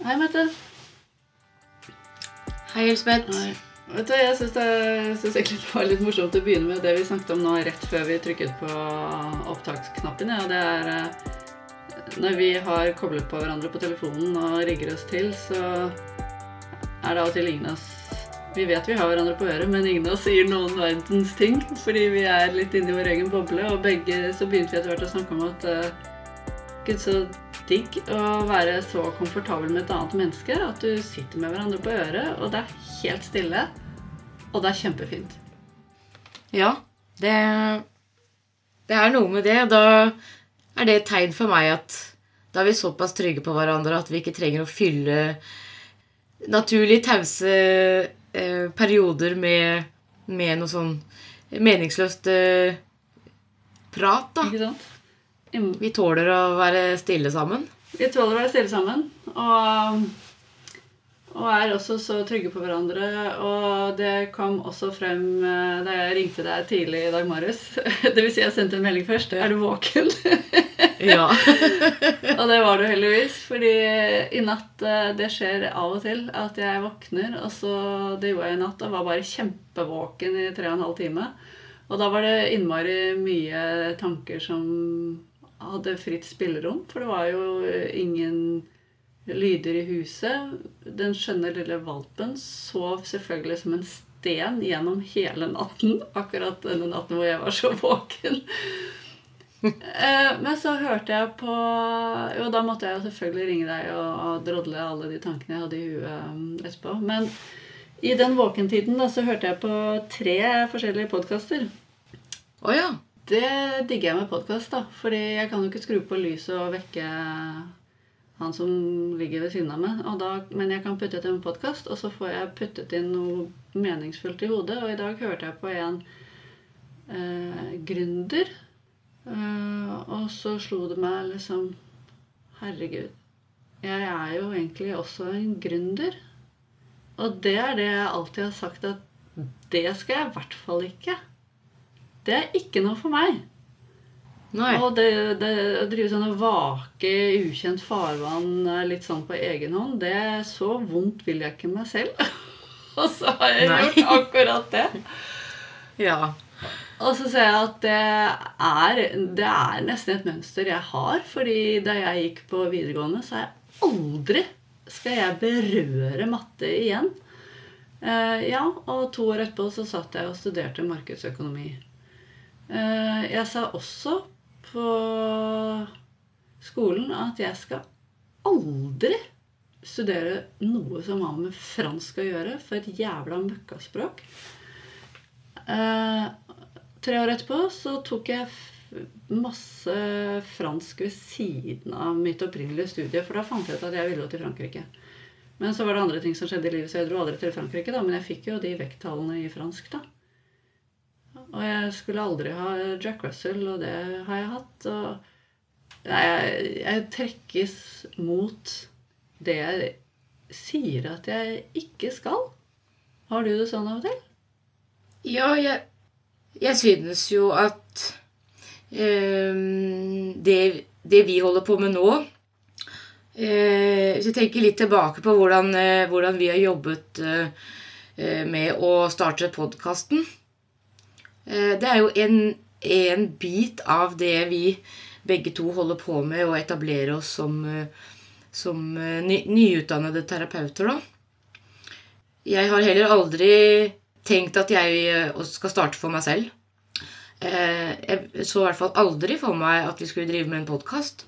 Hei, Mette. Hei, Elspeth. Hei. Vet du, Jeg syns egentlig det var litt morsomt å begynne med det vi snakket om nå rett før vi trykket på opptaksknappen. Ja. Det er eh, Når vi har koblet på hverandre på telefonen og rigger oss til, så er det av og til ingen av oss Vi vet vi har hverandre på øret, men ingen av oss sier noen verdens ting. Fordi vi er litt inni vår egen boble, og begge så begynte vi etter hvert å snakke om at uh, Gud, så digg å være så komfortabel med et annet menneske at du sitter med hverandre på øret, og det er helt stille, og det er kjempefint. Ja, det, det er noe med det. Da er det et tegn for meg at da er vi såpass trygge på hverandre at vi ikke trenger å fylle naturlig tause eh, perioder med, med noe sånn meningsløst eh, prat, da. Ikke sant? Mm. Vi tåler å være stille sammen. Vi tåler å være stille sammen, og, og er også så trygge på hverandre. Og det kom også frem eh, da jeg ringte deg tidlig i dag morges. Det vil si, jeg sendte en melding først. Er du våken? Ja. Og det var du heldigvis, fordi i natt eh, Det skjer av og til at jeg våkner, og så Det gjorde jeg i natt og var bare kjempevåken i tre og en halv time. Og da var det innmari mye tanker som hadde fritt spillerom, for det var jo ingen lyder i huset. Den skjønne lille valpen sov selvfølgelig som en sten gjennom hele natten. Akkurat denne natten hvor jeg var så våken. Eh, Men så hørte jeg på Jo, da måtte jeg jo selvfølgelig ringe deg og, og drodle alle de tankene jeg hadde i huet um, etterpå. Men i den våkentiden da, så hørte jeg på tre forskjellige podkaster. Å ja. Det digger jeg med podkast, da. Fordi jeg kan jo ikke skru på lyset og vekke han som ligger ved siden av meg. Da, men jeg kan putte til en podkast, og så får jeg puttet inn noe meningsfullt i hodet. Og i dag hørte jeg på en eh, gründer. Eh, og så slo det meg liksom Herregud. Jeg er jo egentlig også en gründer. Og det er det jeg alltid har sagt at det skal jeg i hvert fall ikke. Det er ikke noe for meg. Nei. Og det, det å drive sånn og vake i ukjent farvann eh, litt sånn på egen hånd, det er så vondt vil jeg ikke meg selv. og så har jeg Nei. gjort akkurat det. Ja. Og så ser jeg at det er, det er nesten et mønster jeg har. fordi da jeg gikk på videregående, så har jeg aldri skal jeg berøre matte igjen. Uh, ja, og to år etterpå så satt jeg og studerte markedsøkonomi. Eh, jeg sa også på skolen at jeg skal aldri studere noe som har med fransk å gjøre, for et jævla møkkaspråk. Eh, tre år etterpå så tok jeg masse fransk ved siden av mitt opprinnelige studie, for da fant jeg ut at jeg ville gå til Frankrike. Men så var det andre ting som skjedde i livet, så jeg dro aldri til Frankrike. da, Men jeg fikk jo de vekttallene i fransk, da. Og jeg skulle aldri ha Jack Russell, og det har jeg hatt. Og jeg, jeg trekkes mot det jeg sier at jeg ikke skal. Har du det sånn av og til? Ja, jeg, jeg synes jo at ehm, det, det vi holder på med nå eh, Hvis jeg tenker litt tilbake på hvordan, eh, hvordan vi har jobbet eh, med å starte podkasten Det er jo en, en bit av det vi begge to holder på med, å etablere oss som, eh, som eh, ny, nyutdannede terapeuter. da. Jeg har heller aldri tenkt at jeg eh, skal starte for meg selv. Eh, Jeg så i hvert fall aldri for meg at vi skulle drive med en podkast.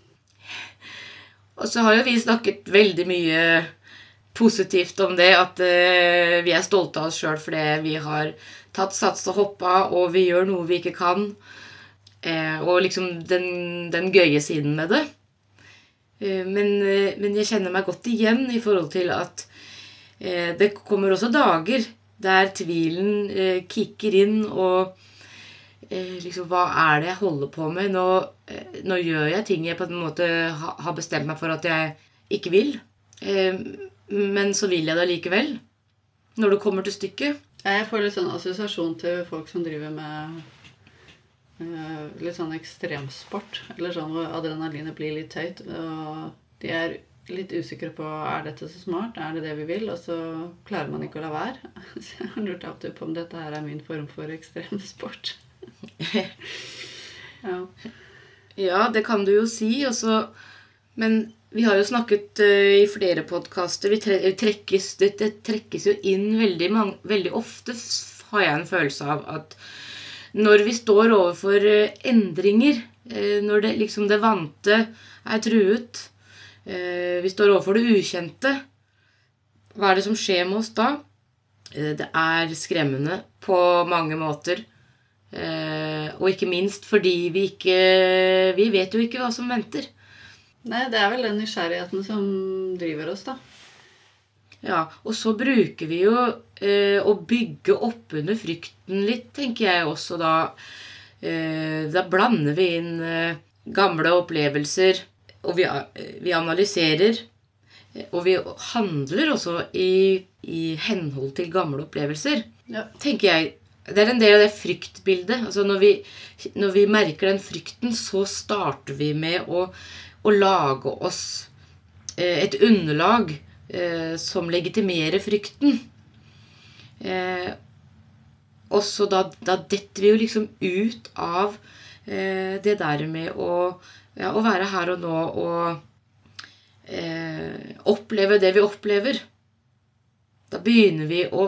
Og så har jo vi snakket veldig mye positivt om det, at eh, vi er stolte av oss sjøl fordi vi har tatt sats og hoppa, og vi gjør noe vi ikke kan. Eh, og liksom den, den gøye siden med det. Eh, men, eh, men jeg kjenner meg godt igjen i forhold til at eh, det kommer også dager der tvilen eh, kicker inn, og eh, liksom Hva er det jeg holder på med? Nå, nå gjør jeg ting jeg på en måte ha, har bestemt meg for at jeg ikke vil. Men så vil jeg det likevel. Når det kommer til stykket. Jeg får litt sånn assosiasjon til folk som driver med uh, litt sånn ekstremsport. Eller sånn hvor adrenalinet blir litt høyt. Og de er litt usikre på er dette så smart, er det det vi vil, og så klarer man ikke å la være. Så jeg har lurt alltid på om dette her er min form for ekstremsport. ja. Ja, det kan du jo si. Også, men vi har jo snakket uh, i flere podkaster det, det, trekkes jo inn veldig, mange, veldig ofte, har jeg en følelse av, at når vi står overfor uh, endringer, uh, når det, liksom det vante er truet, vi står overfor det ukjente, hva er det som skjer med oss da? Det er skremmende på mange måter. Eh, og ikke minst fordi vi ikke Vi vet jo ikke hva som venter. Nei, det er vel den nysgjerrigheten som driver oss, da. Ja, og så bruker vi jo eh, å bygge opp under frykten litt, tenker jeg også da. Eh, da blander vi inn eh, gamle opplevelser, og vi, eh, vi analyserer. Eh, og vi handler også i, i henhold til gamle opplevelser, ja. tenker jeg det er en del av det fryktbildet. Altså når vi, når vi merker den frykten, så starter vi med å, å lage oss eh, et underlag eh, som legitimerer frykten. Eh, og så da, da, detter vi jo liksom ut av det der med å, ja, å, være her og nå og eh, oppleve det vi opplever. Da begynner vi å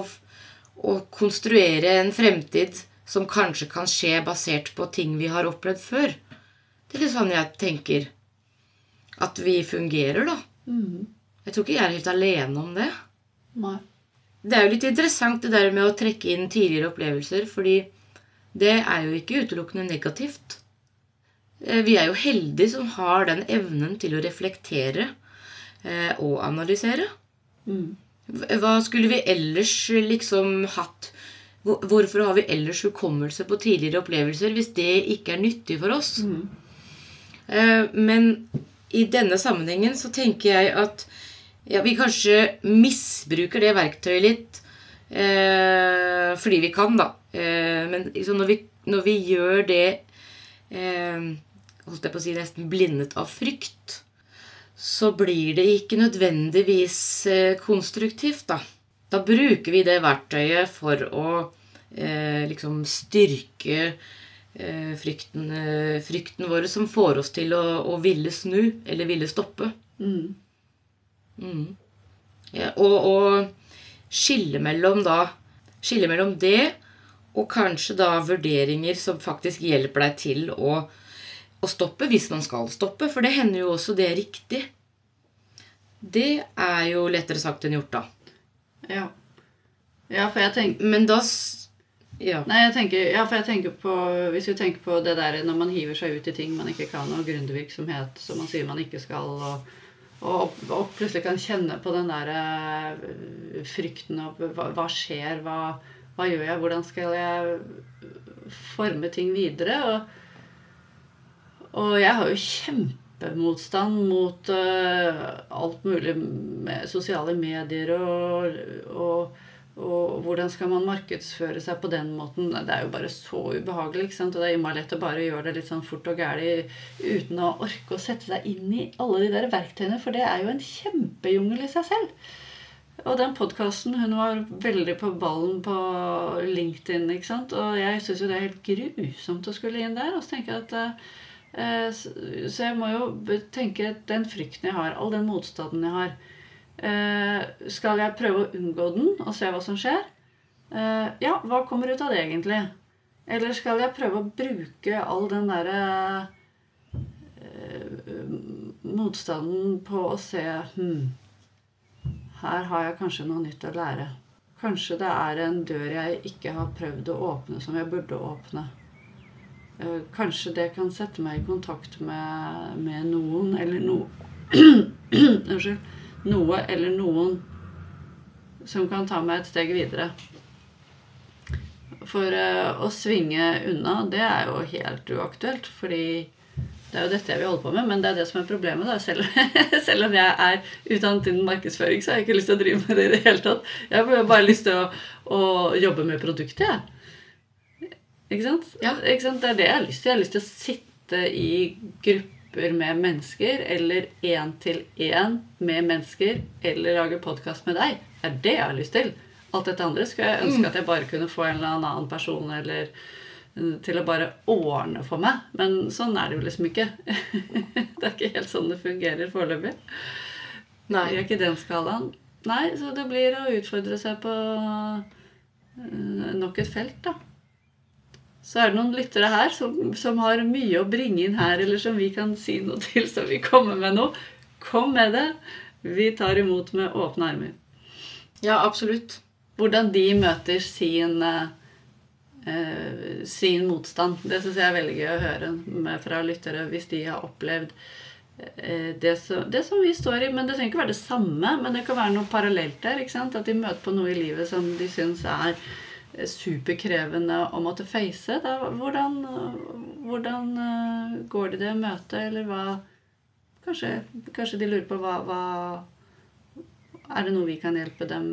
å konstruere en fremtid som kanskje kan skje basert på ting vi har opplevd før. Det er litt sånn jeg tenker at vi fungerer, da. Mm. Jeg tror ikke jeg er helt alene om det. Nei. Det er jo litt interessant det der med å trekke inn tidligere opplevelser, fordi det er jo ikke utelukkende negativt. Eh, vi er jo heldige som har den evnen til å reflektere eh, og analysere. Mm. Hva skulle vi ellers liksom hatt Hvorfor har vi ellers hukommelse på tidligere opplevelser hvis det ikke er nyttig for oss? Mm. Eh, men i denne sammenhengen så tenker jeg at ja, vi kanskje misbruker det verktøyet litt eh, fordi vi kan, da. Eh, men liksom når, vi, når, vi, gjør det eh, holdt jeg på å si nesten blindet av frykt, så blir det ikke nødvendigvis eh, konstruktivt, da. Da bruker vi det verktøyet for å eh, liksom styrke frykten, eh, frykten vår som får oss til å, å ville snu eller ville stoppe. Mm. Mm. Ja, og, og, skille mellom da Skille mellom det og kanskje da vurderinger som faktisk hjelper deg til å å stoppe hvis man skal stoppe. For det hender jo også det er riktig. Det er jo lettere sagt enn gjort, da. Ja. Ja, for jeg tenker Men da ja. Nei, jeg tenker, ja, for jeg tenker på Hvis vi tenker på det der når man hiver seg ut i ting man ikke kan, og gründervirksomhet som man sier man ikke skal, og, og, og, plutselig kan kjenne på den der uh, frykten av hva, hva skjer, hva, hva, gjør jeg, hvordan skal jeg forme ting videre? og og jeg har jo kjempemotstand mot uh, alt mulig med sosiale medier og, og, og, hvordan skal man markedsføre seg på den måten? Det er jo bare så ubehagelig. ikke sant? Og det er innmari lett å bare gjøre det litt sånn fort og gæli uten å orke å sette seg inn i alle de der verktøyene, for det er jo en kjempejungel i seg selv. Og den podkasten Hun var veldig på ballen på LinkedIn. ikke sant? Og jeg syns jo det er helt grusomt å skulle inn der. Og så tenker jeg at Eh, så jeg må jo tenke den frykten jeg har, all den motstanden jeg har Skal jeg prøve å unngå den og se hva som skjer? Eh, ja, hva kommer ut av det egentlig? Eller skal jeg prøve å bruke all den derre motstanden på å se Hm, her har jeg kanskje noe nytt å lære. Kanskje det er en dør jeg ikke har prøvd å åpne, som jeg burde åpne. Eh, kanskje det kan sette meg i kontakt med, med noen eller noe Unnskyld. Noe eller noen som kan ta meg et steg videre. For uh, å svinge unna, det er jo helt uaktuelt. Fordi det er jo dette jeg vil holde på med. Men det er det som er problemet. da. Selv, selv om jeg er utdannet innen markedsføring, så har jeg ikke lyst til å drive med det i det hele tatt. Jeg har bare lyst til å, å jobbe med produktet. jeg. Ikke sant? Ja. Ikke sant? Det er det jeg har lyst til. Jeg har lyst til å sitte i grupper grupper med mennesker, eller én til én med mennesker, eller lage podkast med deg. Det er det jeg har lyst til. Alt dette andre skulle jeg ønske at jeg bare kunne få en eller annen person eller eh, til å bare ordne for meg. Men sånn er det jo liksom ikke. det er ikke helt sånn det fungerer foreløpig. Nei. Vi er ikke den skalaen. Nei, så det blir å utfordre seg på eh, nok et felt, da. Så er det noen lyttere her som, som har mye å bringe inn her, eller som vi kan si noe til, så vi kommer med noe. Kom med det. Vi tar imot med åpne armer. Ja, absolutt. Hvordan de møter sin, eh, sin motstand. Det syns jeg er veldig gøy å høre med, fra lyttere hvis de har opplevd eh, det, som, det som vi står i. Men det trenger ikke være det samme, men det kan være noe parallelt der. At de møter på noe i livet som de syns er superkrevende å måtte face. Da, hvordan, hvordan eh, går det det møtet, eller hva Kanskje, kanskje de lurer på hva, hva Er det noe vi kan hjelpe dem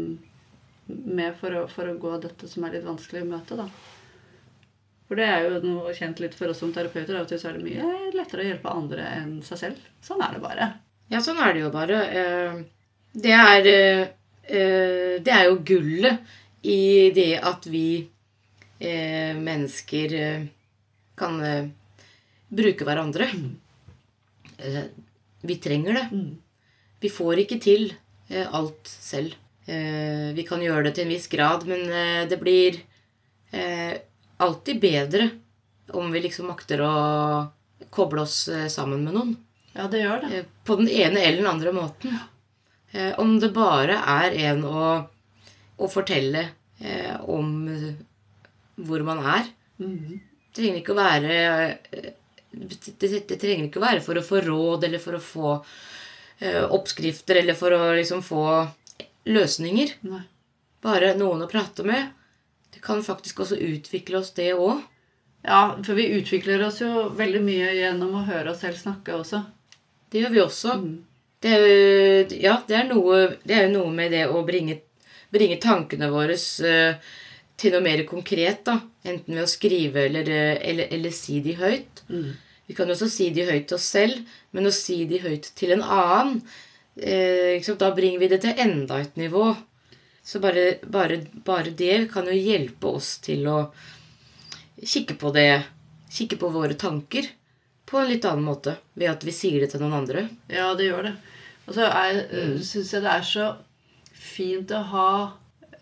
med for å, for å gå dette som er litt vanskelig i møte, da? For det er jo noe kjent litt for oss som terapeuter. Av og til så er det mye lettere å hjelpe andre enn seg selv. Sånn er det bare. Ja, sånn er det jo bare. Eh, Det er, eh, det er jo gullet i det at vi eh, mennesker eh, kan eh, bruke hverandre. Eh, Vi trenger det. Mm. Vi får ikke til eh, alt selv. Eh, vi kan gjøre det til en viss grad, men det blir eh, alltid bedre om vi liksom makter å koble oss sammen med noen. Ja, det gjør det. På den ene eller den andre måten. Eh, Om det bare er en å, å fortelle eh, om eh, hvor man er. Mm. Det trenger ikke å være eh, det, det, det trenger ikke å være for å få råd eller for å få eh, oppskrifter eller for å liksom få løsninger. Nei. Bare noen å prate med. Det kan faktisk også utvikle oss, det òg. Ja, for vi utvikler oss jo veldig mye gjennom å høre oss selv snakke også. Det gjør vi også. Mm. Det er, ja, det er, noe, det er jo noe med det å bringe, bringe tankene våre eh, til noe mer konkret. da. Enten ved å skrive eller, eh, eller, eller si de høyt. Mm. Vi kan også si de høyt til oss selv, men å si de høyt til en annen eh, Da bringer vi det til enda et nivå. Så bare, bare, bare det kan jo hjelpe oss til å kikke på det Kikke på våre tanker på en litt annen måte. Ved at vi sier det til noen andre. Ja, det gjør det. Og så er- syns jeg det er så fint å ha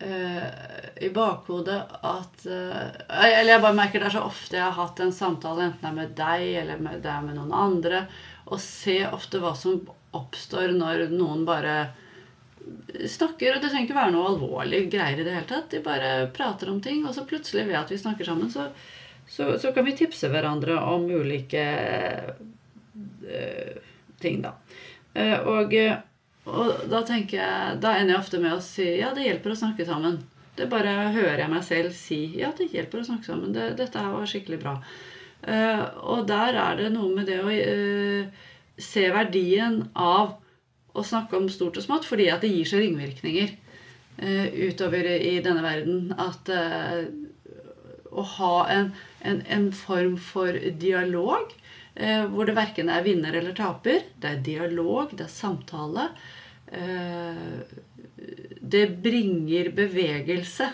eh, i bakhodet at eh, Eller jeg bare merker det er så ofte jeg har hatt en samtale, enten det er med deg eller med, det er med noen andre, og se ofte hva som oppstår når noen bare snakker. Og det trenger ikke være noe alvorlig greier i det hele tatt. De bare prater om ting, og så plutselig ved at vi snakker sammen, så, så, så kan vi tipse hverandre om ulike eh, ting, da. Eh, og, og da tenker jeg Da ender jeg ofte med å si ja, det hjelper å snakke sammen. Det bare hører jeg meg selv si ja, det hjelper å snakke sammen. Det, dette her var skikkelig bra. Uh, og der er det noe med det å uh, se verdien av å snakke om stort og smått, fordi at det gir så ringvirkninger uh, utover i denne verden. At å ha en, en, en form for dialog hvor det verken er vinner eller taper. Det er dialog, det er samtale. Eh, det bringer bevegelse.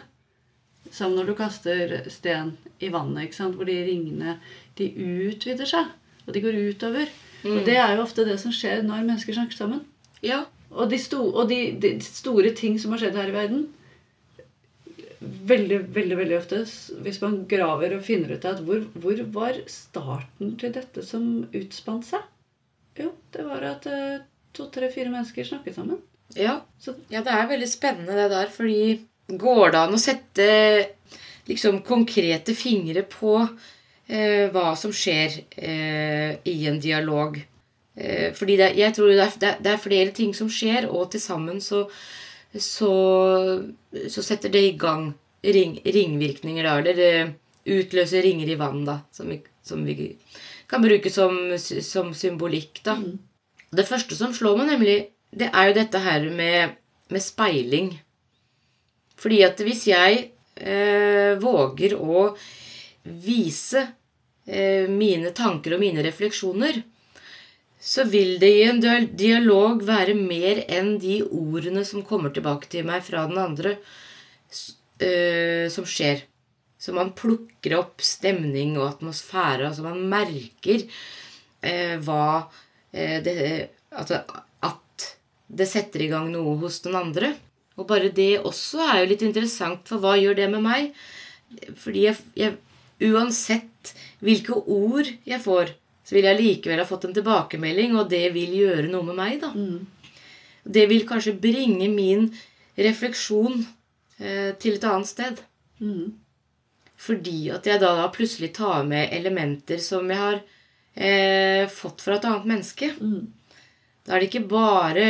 Som når du kaster sten i vannet, ikke sant? hvor de ringene de utvider seg. Og de går utover. Og det er jo ofte det som skjer når mennesker snakker sammen. Ja. Og, de, sto, og de, de store ting som har skjedd her i verden Veldig, veldig veldig ofte, hvis man graver og finner ut at hvor, hvor var starten til dette som utspant seg? Jo, det var at eh, to, tre, fire mennesker snakke sammen. Ja. Ja, det er veldig spennende det der, fordi går det an å sette liksom konkrete fingre på eh, hva som skjer eh, i en dialog? Eh, fordi det, jeg tror det er, det er- er flere ting som skjer, og til sammen så, så, så setter det i gang ring, ringvirkninger, da, eller eh, utløser ringer i vann, da, som vi, som vi kan bruke som, som symbolikk, da. Det første som slår meg, nemlig, det er jo dette her med, med speiling. Fordi at hvis jeg eh, våger å vise eh, mine tanker og mine refleksjoner, så vil det i en dialog være mer enn de ordene som kommer tilbake til meg fra den andre, øh, som skjer. Så man plukker opp stemning og atmosfære. Altså man merker eh, hva eh, det at, at det setter i gang noe hos den andre. Og bare det også er jo litt interessant, for hva gjør det med meg? Fordi jeg, jeg Uansett hvilke ord jeg får, så vil jeg likevel ha fått en tilbakemelding, og det vil gjøre noe med meg, da. Det vil kanskje bringe min refleksjon eh, til et annet sted. Mm. Fordi at jeg da, da plutselig tar med elementer som jeg har eh, fått fra et annet menneske. Mm. Da er det ikke bare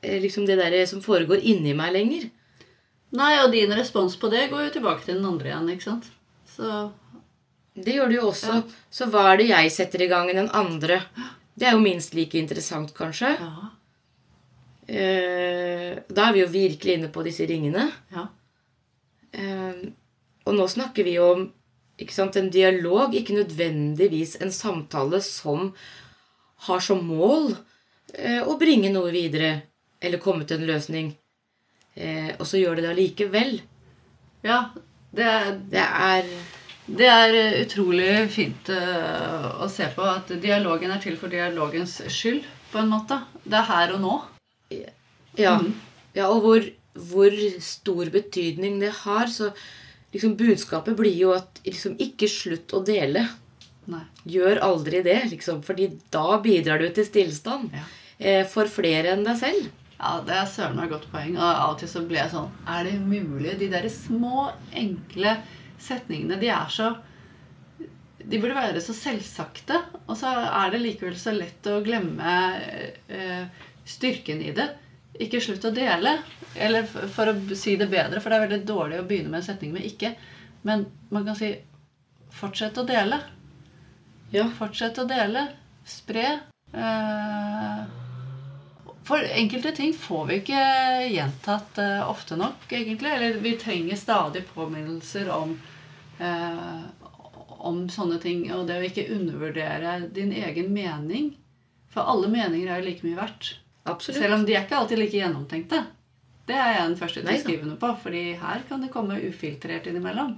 eh, liksom det der som foregår inni meg lenger. Nei, og din respons på det går jo tilbake til den andre igjen, ikke sant? Så Det gjør det jo også. Så hva er det jeg setter i gang i den andre? Det er jo minst like interessant, kanskje. ja. Eh, da er vi jo virkelig inne på disse ringene. Ja. Eh, og nå snakker vi om ikke sant, en dialog, ikke nødvendigvis en samtale som har som mål eh, å bringe noe videre eller komme til en løsning. Eh, og så gjør det det allikevel. ja det, er- Det er det er eh, utrolig fint å se på at dialogen er til for dialogens skyld, på en måte. Det er her og nå. Ja. ja og hvor, hvor stor betydning det har. Så liksom budskapet blir jo at liksom ikke slutt å dele. Nei. Gjør aldri det, liksom, fordi da bidrar du til stillstand. Ja. Eh, for flere enn deg selv. Ja, det er søren meg et godt poeng. Og av og til så blir jeg sånn Er det mulig? De der små, enkle setningene, de er så De burde være så selvsagte, og så er det likevel så lett å glemme eh, styrken i det. Ikke slutt å dele. Eller for å si det bedre, for det er veldig dårlig å begynne med en setning med 'ikke'. Men man kan si 'fortsett å dele'. Ja. Fortsett å dele. Spre. Eh, for enkelte ting får vi ikke gjentatt eh, ofte nok, egentlig. Eller vi trenger stadig påminnelser om, eh, om sånne ting. Og det å ikke undervurdere din egen mening. For alle meninger er jo like mye verdt. Absolutt. Selv om de er ikke alltid like gjennomtenkte. Det er jeg den første til å skrive noe på, fordi her kan det komme ufiltrert innimellom.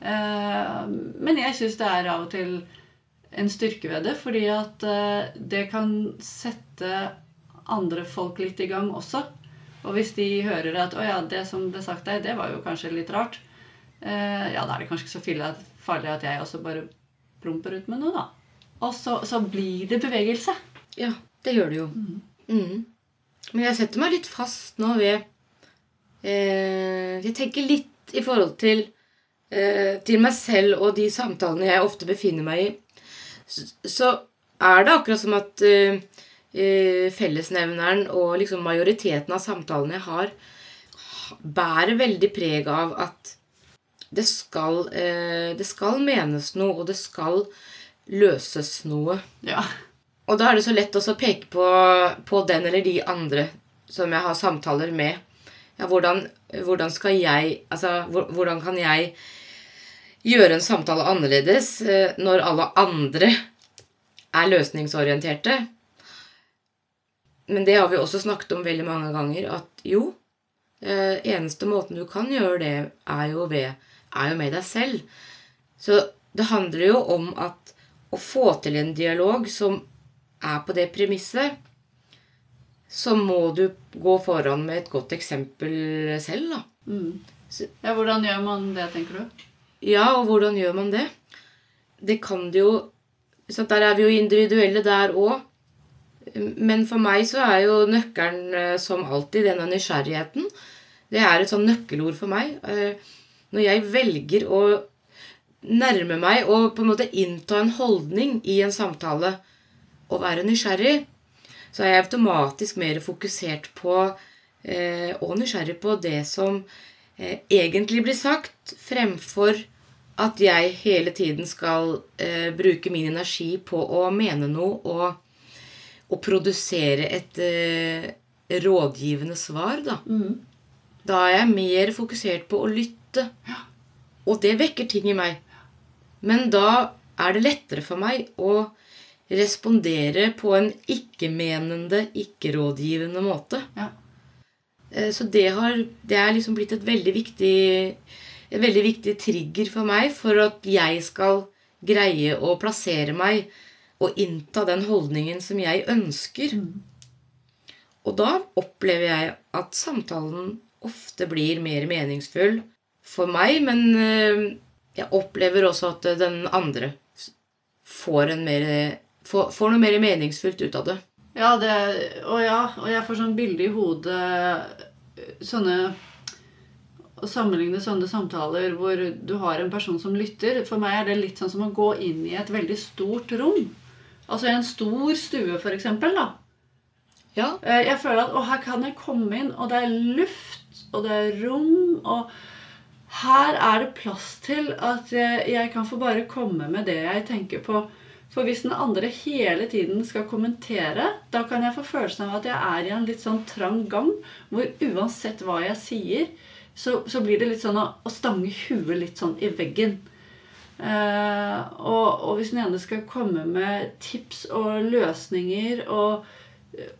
Eh, men jeg syns det er av og til en styrke ved det, fordi at eh, det kan sette andre folk litt i gang også. Og hvis de hører at 'Å ja, det som ble sagt deg, det var jo kanskje litt rart', eh, ja, da er det kanskje ikke så farlig- at jeg også bare plumper ut med noe, da. Og så, så blir det bevegelse. Ja, det gjør det jo. Mhm. Men jeg setter meg litt fast nå ved eh, Jeg tenker litt i forhold til, eh, til meg selv og de samtalene jeg ofte befinner meg i. Så, så er det akkurat som at eh, eh, fellesnevneren og liksom majoriteten av samtalene jeg har, bærer veldig preg av at det skal, eh, det skal menes noe, og det skal løses noe. Ja. Og da er det så lett også å peke på, på den eller de andre som jeg har samtaler med. Ja, hvordan, hvordan skal jeg Altså, hvordan kan jeg gjøre en samtale annerledes eh, når alle andre er løsningsorienterte? Men det har vi også snakket om veldig mange ganger, at jo eh, Eneste måten du kan gjøre det, er jo, ved, er jo med deg selv. Så det handler jo om at å få til en dialog som er på det premisset, så må du gå foran med et godt eksempel selv, da. Mm. Ja, Hvordan gjør man det, tenker du? Ja, og hvordan gjør man det? Det kan det jo så Der er vi jo individuelle der òg. Men for meg så er jo nøkkelen eh, som alltid denne nysgjerrigheten. Det er et sånn nøkkelord for meg. Eh, Når jeg velger å nærme meg og på en måte innta en holdning i en samtale og være nysgjerrig, så er jeg automatisk mer fokusert på eh, og nysgjerrig på det som eh, egentlig blir sagt, fremfor at jeg hele tiden skal eh, bruke min energi på å mene noe og, og produsere et eh, rådgivende svar, da. Mm. Da er jeg mer fokusert på å lytte. Og det vekker ting i meg. Men da er det lettere for meg å respondere på en ikke-menende, ikke-rådgivende måte. Ja. Eh, Så det, har, det er liksom blitt et veldig viktig et veldig viktig trigger for meg for at jeg skal greie å plassere meg og innta den holdningen som jeg ønsker. Og da opplever jeg at samtalen ofte blir mer meningsfull for meg, men eh, jeg opplever også at den andre får, en mer, får, får noe mer meningsfullt ut av det. Ja, det, og ja, og jeg får sånn bilde i hodet Sånne Å sammenligne sånne samtaler hvor du har en person som lytter For meg er det litt sånn som å gå inn i et veldig stort rom. Altså i en stor stue, da. Ja, Eh, Jeg føler at å, her kan jeg komme inn, og det er luft, og det er rom, og her er det plass til at jeg kan få bare komme med det jeg tenker på. For hvis den andre hele tiden skal kommentere, da kan jeg få følelsen av at jeg er i en litt sånn trang gang, hvor uansett hva jeg sier, så, så blir det litt sånn å, å stange huet litt sånn i veggen. Eh, og, og hvis den ene skal komme med tips og løsninger og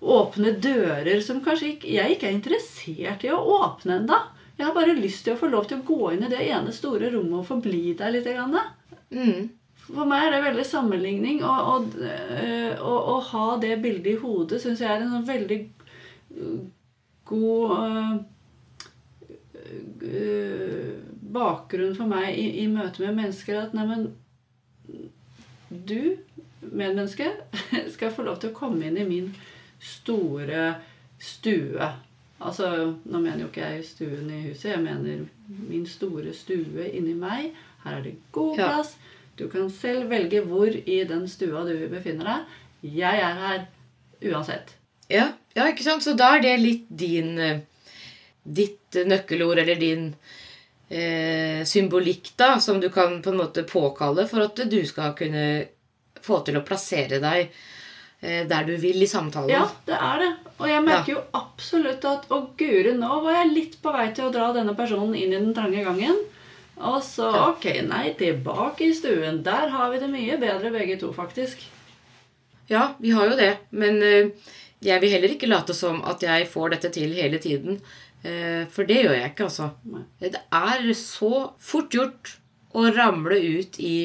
åpne dører som kanskje ikke, jeg ikke er interessert i å åpne ennå. Jeg har bare lyst til å få lov til å gå inn i det ene store rommet og forbli der litt. Grann. mm, For meg er det veldig sammenligning. Og, å- å ha det bildet i hodet syns jeg er en sånn veldig god øh, bakgrunn for meg i, i møte med mennesker. At neimen Du, medmenneske, skal få lov til å komme inn i min store stue. Altså, Nå mener jo ikke jeg stuen i huset, jeg mener min store stue inni meg. Her er det god Ja. Du kan selv velge hvor i den stua du befinner deg. Jeg er her uansett. ja, ja, ikke sant? Så da er det litt din eh, Ditt nøkkelord eller din eh, symbolikk da, som du kan på en måte påkalle for at du skal kunne få til å plassere deg eh, der du vil i samtalen. Ja, det er det. Og jeg merker jo absolutt at Å, guri, nå var jeg litt på vei til å dra denne personen inn i den trange gangen. Og så ok, nei, tilbake i stuen. Der har vi det mye bedre begge to, faktisk. Ja, vi har jo det. Men eh, jeg vil heller ikke late som at jeg får dette til hele tiden. Eh, for det gjør jeg ikke, altså. Det er så fort gjort å ramle ut i,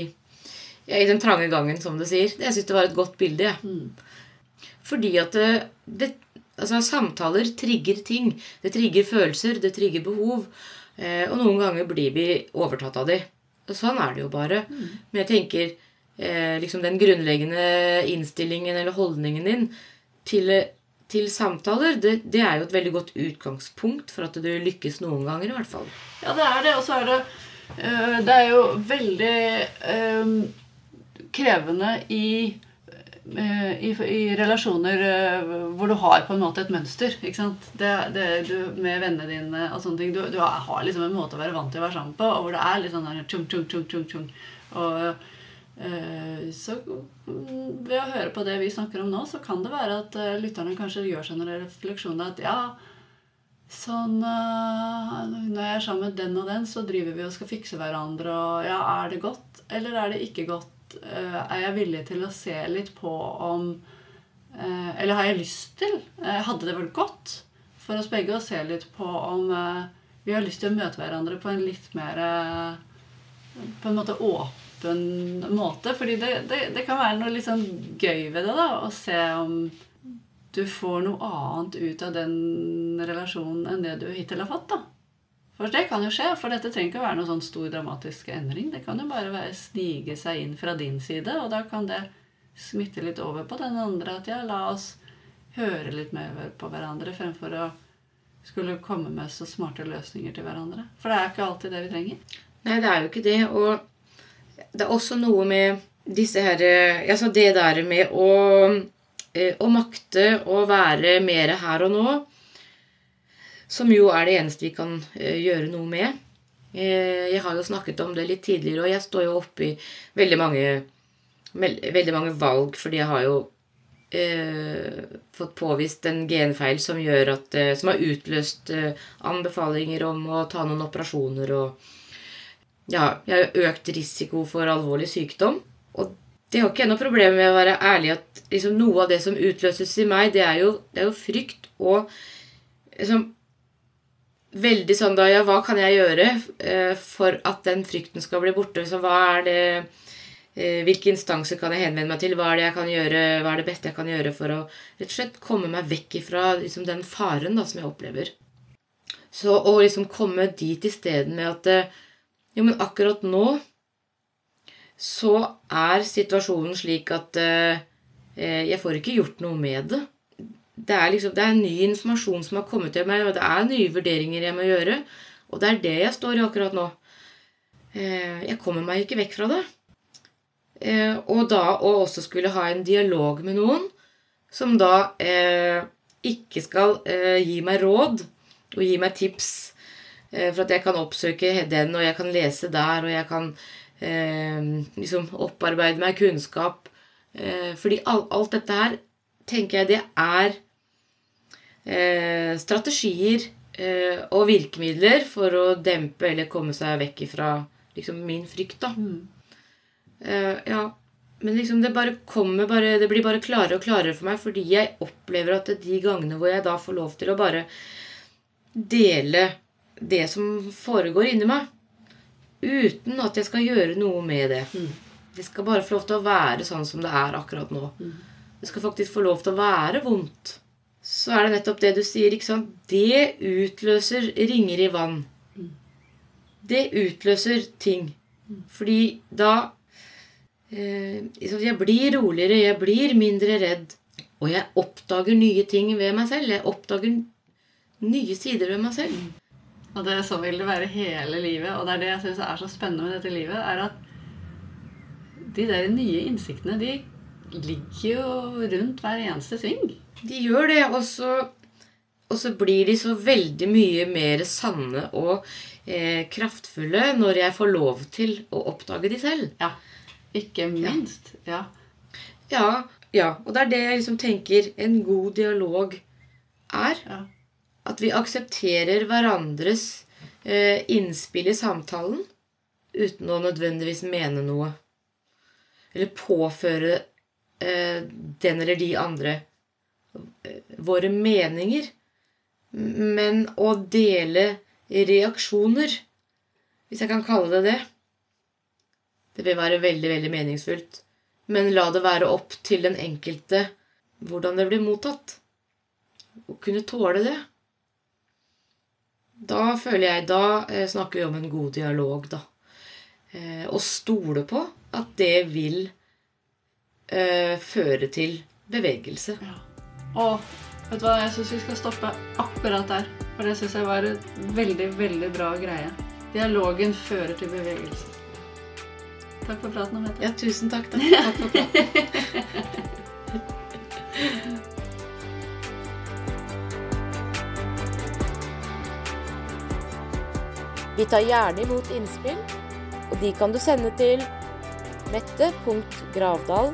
i den trange gangen, som du sier. Jeg syns det var et godt bilde. Mm. Fordi at det, det, altså, samtaler trigger ting. Det trigger følelser, det trigger behov. Eh, og noen ganger blir vi overtatt av de. Sånn er det jo bare. Men jeg tenker eh, liksom den grunnleggende innstillingen eller holdningen din til, til samtaler, det, det er jo et veldig godt utgangspunkt for at du lykkes noen ganger, i hvert fall. Ja, det er det. Og så er det Det er jo veldig um, krevende i, i, i relasjoner øh, hvor du har på en måte et mønster. ikke sant? Det, det, du, med vennene dine og sånne ting. Du, du har liksom en måte å være vant til å være sammen på, og hvor det er litt sånn der tjung, tjung, tjung, tjung, tjung. Og øh, så mm, ved å høre på det vi snakker om nå, så kan det være at lytterne kanskje gjør seg noen refleksjoner at ja, Sånn Når jeg er sammen med den og den, så driver vi og skal fikse hverandre. Og ja, er det godt, eller er det ikke godt? Eh, er jeg villig til å se litt på om uh, Eller har jeg lyst til? Uh, hadde det vært godt for oss begge å se litt på om vi har lyst til å møte hverandre på en litt mer På en måte åpen måte. Fordi det, det, det kan være noe litt sånn gøy ved det, da. Å se om du får noe annet ut av den relasjonen enn det du hittil har fått. da. For det kan jo skje, for dette trenger ikke å være noen sånn stor dramatisk endring. Det kan jo bare være snige seg inn fra din side, og da kan det smitte litt over på den andre. At ja, la oss høre litt mer på hverandre fremfor å skulle komme med så smarte løsninger til hverandre. For det er ikke alltid det vi trenger. Nei, det er jo ikke det. Og det er også noe med disse her Altså det der med å, eh, å makte å være mer her og nå, som jo er det eneste vi kan eh, gjøre noe med. Eh, Jeg har jo snakket om det litt tidligere, og jeg står jo oppe i veldig mange, veldig mange valg, fordi jeg har jo eh, fått påvist en genfeil som at eh, Som har utløst anbefalinger om å ta noen operasjoner og Ja, jeg har økt risiko for alvorlig sykdom. Og det har ikke jeg noe problem med å være ærlig at liksom, noe av det som utløses i meg, det er jo, det er jo frykt og liksom Veldig sånn da Ja, hva kan jeg gjøre eh, for at den frykten skal bli borte? Så hva er det eh, Hvilke instanser kan jeg henvende meg til? Hva er det jeg kan gjøre, hva er det beste jeg kan gjøre for å rett og slett komme meg vekk ifra liksom, den faren da, som jeg opplever? Så å liksom komme dit isteden med at eh, Jo, men akkurat nå så er situasjonen slik at jeg får ikke gjort noe med det. Det er, liksom, det er ny informasjon som har kommet til meg, og det er nye vurderinger jeg må gjøre. Og det er det jeg står i akkurat nå. Eh, jeg kommer meg ikke vekk fra det. Eh, og da å også skulle ha en dialog med noen som da eh, ikke skal gi meg råd og gi meg tips for at jeg kan oppsøke den, og jeg kan lese der, og jeg kan liksom opparbeide meg kunnskap. Fordi alt dette her tenker jeg det er strategier eh, og virkemidler for å dempe eller komme seg vekk ifra liksom, min frykt, da. Mm. Eh, ja. Men liksom det bare kommer bare, Det blir bare klarere og klarere for meg fordi jeg opplever at de gangene hvor jeg da får lov til å bare dele det som foregår inni meg, uten at jeg skal gjøre noe med det. Mm. Det skal bare få lov til å være sånn som det er akkurat nå. Mm. Det skal faktisk få lov til å være vondt. Så er det nettopp det du sier. ikke sant? Det utløser ringer i vann. Mm. Det utløser ting. Mm. Fordi da eh, Jeg blir roligere, jeg blir mindre redd. Og jeg oppdager nye ting ved meg selv. Jeg oppdager nye sider ved meg selv. Mm. Og det, så vil det være hele livet. Og det er det jeg syns er så spennende med dette livet, er at de der nye innsiktene, de ligger jo rundt hver eneste sving. De gjør det, og så, og så blir de så veldig mye mer sanne og eh, kraftfulle når jeg får lov til å oppdage de selv. Ja. Ikke minst. Ja. Ja, ja. Og det er det jeg liksom tenker en god dialog er. Ja. At vi aksepterer hverandres eh, innspill i samtalen uten å nødvendigvis mene noe. Eller påføre den eller de andre eh, våre meninger. Men å dele reaksjoner, hvis jeg kan kalle det det Det vil være veldig, veldig meningsfullt. Men la det være opp til den enkelte hvordan det blir mottatt. Å kunne tåle det. Da føler jeg Da eh, snakker vi om en god dialog, da. Å stole på at det vil eh, føre til bevegelse. Ja. Og vet du hva, jeg syns vi skal stoppe akkurat der. For det syns jeg var en veldig, veldig bra greie. Dialogen fører til bevegelse. Takk for praten, Mette. Ja, tusen takk. Takk, takk for praten. Vi tar gjerne imot innspill, og de kan du sende til mette.gravdal